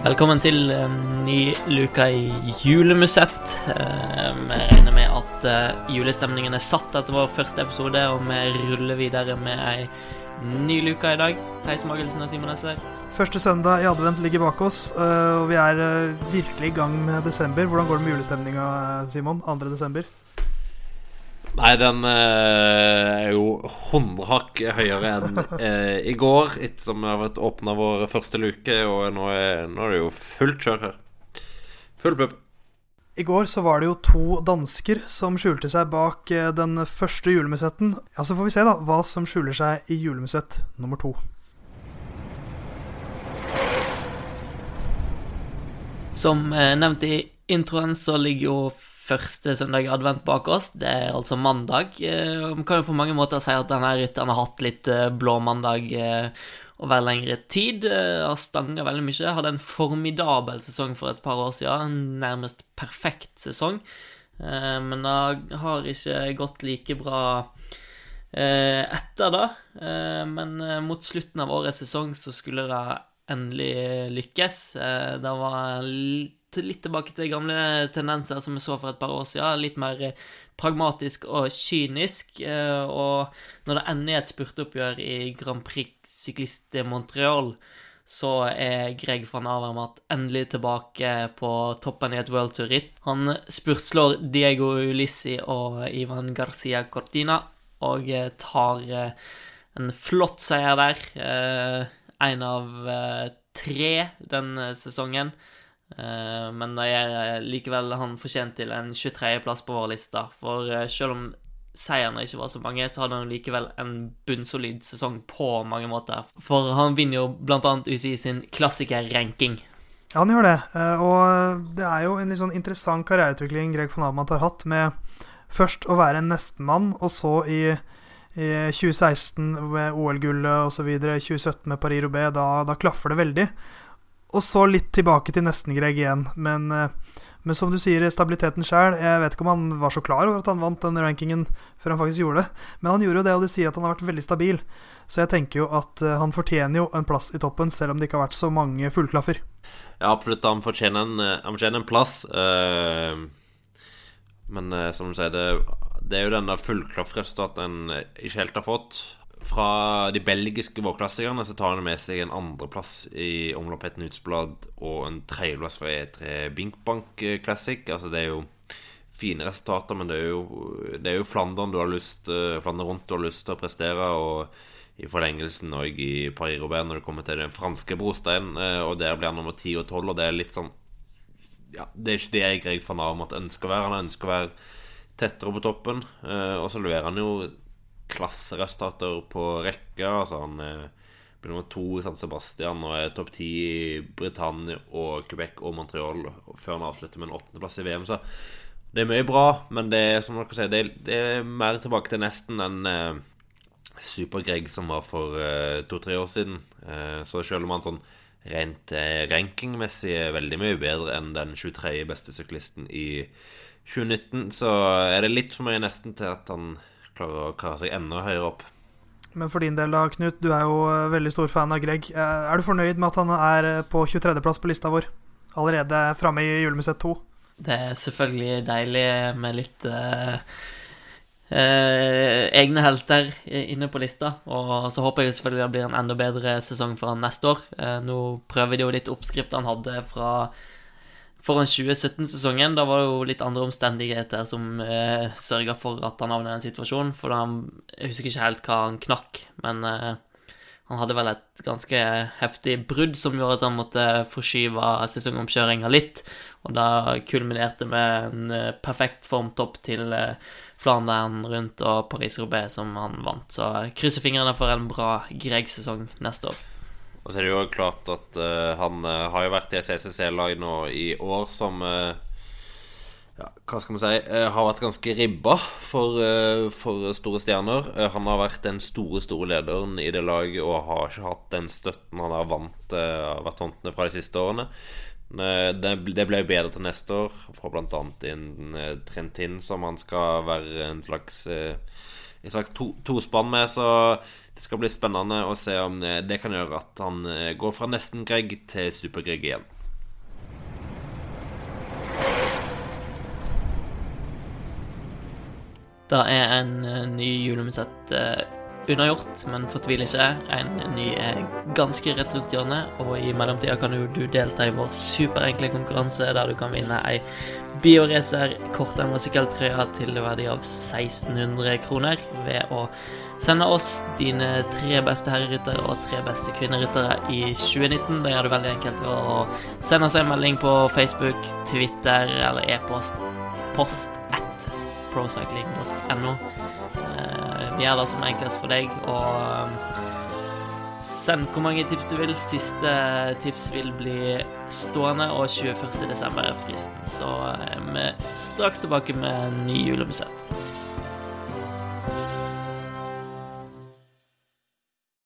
Velkommen til en ny luke i Julemusett. Eh, Vi regner med at eh, julestemningen er satt etter vår første episode, og vi ruller videre med ei ny luke i dag. Theis Magelsen og Simon Esser. Første søndag i advent ligger bak oss, øh, og vi er virkelig i gang med desember. Hvordan går det med julestemninga, Simon? 2. desember? Nei, den eh, er jo håndhakk høyere enn eh, i går, ettersom vi har vært åpna vår første luke, og nå er, nå er det jo fullt kjør her. Full pupp. I går så var det jo to dansker som skjulte seg bak øh, den første julemusetten. Ja, Så får vi se da hva som skjuler seg i julemusett nummer to. Som eh, nevnt i introen, så ligger jo første søndag i advent bak oss. Det er altså mandag. Man kan jo på mange måter si at denne rytteren har hatt litt eh, blå mandag eh, over lengre tid. Eh, Har stanga veldig mye. Hadde en formidabel sesong for et par år siden. En nærmest perfekt sesong. Eh, Men det har ikke gått like bra eh, etter. Eh, Men eh, mot slutten av årets sesong så skulle det endelig lykkes. Eh, Det var litt, litt tilbake til gamle tendenser som vi så for et par år siden. Litt mer eh, pragmatisk og kynisk. eh, Og når det ender i et spurteoppgjør i Grand Prix Cycliste de Montreal, så er Greg van Avermaet endelig tilbake på toppen i et World Tour-ritt. Han spurtslår Diego Ulissi og Ivan Garcia Cortina og eh, tar en flott seier der. En av tre den eh, sesongen. Eh, Men det er likevel han fortjent til en 23.-plass på vår liste. For eh, selv om seierne ikke var så mange, så hadde han likevel en bunnsolid sesong på mange måter. For han vinner jo annet UCI sin klassikerranking. Ja, han gjør det. eh, Og det er jo en litt sånn interessant karriereutvikling Greg von Abmant har hatt, med først å være en nestemann, og så i, i 2016 med OL-gullet osv., 2017 med Paris-Roubais, da, da klaffer det veldig. Og så litt tilbake til nesten-Greg igjen. Men, eh, men som du sier, stabiliteten sjøl Jeg vet ikke om han var så klar over at han vant den rankingen før han faktisk gjorde det. Men han gjorde jo det, og de sier at han har vært veldig stabil. Så jeg tenker jo at eh, han fortjener jo en plass i toppen, selv om det ikke har vært så mange fullklaffer. Ja, absolutt. Han fortjener en, eh, han fortjener en plass. Men som du sier, det, det er jo den der fullklaffresultatet en eh, ikke helt har fått. Fra de belgiske vårklassikerne så tar han med seg en andreplass i omlopp et Nutsblad og en tredjeplass fra E3 Binkbank eh, Classic. Altså det er jo fine resultater, men det er jo, det er jo Flandern du har lyst eh, Flandern rundt du har lyst til å prestere. Og i forlengelsen og i Paris-Roubert når det kommer til den franske brosteinen. eh, Og der blir han nummer 10 og 12, og det er litt sånn Ja, det er ikke det jeg Greg van Avermaet ønsker å være. Han ønsker å være tettere på toppen. Og så leverer han jo klasseresultater på rekke. Altså han ble nummer to i San Sebastian og er topp ti i Britannia og Quebec og Montreal før han avslutter med en åttendeplass i VM. Så det er mye bra, men det er som dere sier, det det er mer tilbake til nesten enn eh, Super-Greg som var for eh, to-tre år siden. Eh, så selv om han sånn rent eh, rankingmessig er veldig mye bedre enn den 23. beste syklisten i 2019, så er det litt for mye nesten til at han klarer å klare seg enda høyere opp. Men for din del da, Knut, du er jo eh, veldig stor fan av Greg. Eh, Er du fornøyd med at han er eh, på 23.-plass på lista vår? Allerede framme i Julemuseet 2? Det er selvfølgelig deilig med litt eh, eh, egne helter inne på lista. Og så håper jeg selvfølgelig det blir en enda bedre sesong for han neste år. Nå prøver de jo litt oppskrift han hadde fra foran 2017-sesongen. Da var det jo litt andre omstendigheter som eh, sørga for at han havnet i den situasjonen. For han, jeg husker ikke helt hva han knakk, men eh, han hadde vel et ganske heftig brudd som gjorde at han måtte forskyve sesongomkjøringa litt. Og da kulminerte med en eh, perfekt formtopp til eh, Flandern rundt og Paris-Roubais som han vant. Så krysser fingrene for en bra Greg-sesong neste år. Og så er det jo klart at uh, han eh, har jo vært i et CCC-lag nå i år som uh, ja, Hva skal man si Har vært ganske ribba for, for store stjerner. Han har vært den store, store lederen i det laget og har ikke hatt den støtten han har vant, vært vant fra de siste årene. Det, ble bedre til neste år, for bl.a. eh, Trentin som han skal være en slags en slags to, tospann med, så det skal bli spennende å se om eh, det kan gjøre at han eh, går fra nesten-Greg til super-Greg igjen. Det er en eh, ny julemusett unnagjort, men fortvil ikke. En ny er ganske rett rundt hjørnet, og i mellomtida kan jo du delta i vår superenkle konkurranse der du kan vinne ei Bioracer kortærma sykkeltrøye til verdi av 1600 kroner ved å sende oss dine tre beste herreryttere og tre beste kvinneryttere i 2019. Det gjør det veldig enkelt å sende oss en melding på Facebook, Twitter eller e-post post at procycling.no. Vi gjør det som er enklest for deg, og um, send hvor mange tips du vil. Siste tips vil bli stående, og 21.12. er fristen. Så vi er straks tilbake med en ny julemusikk.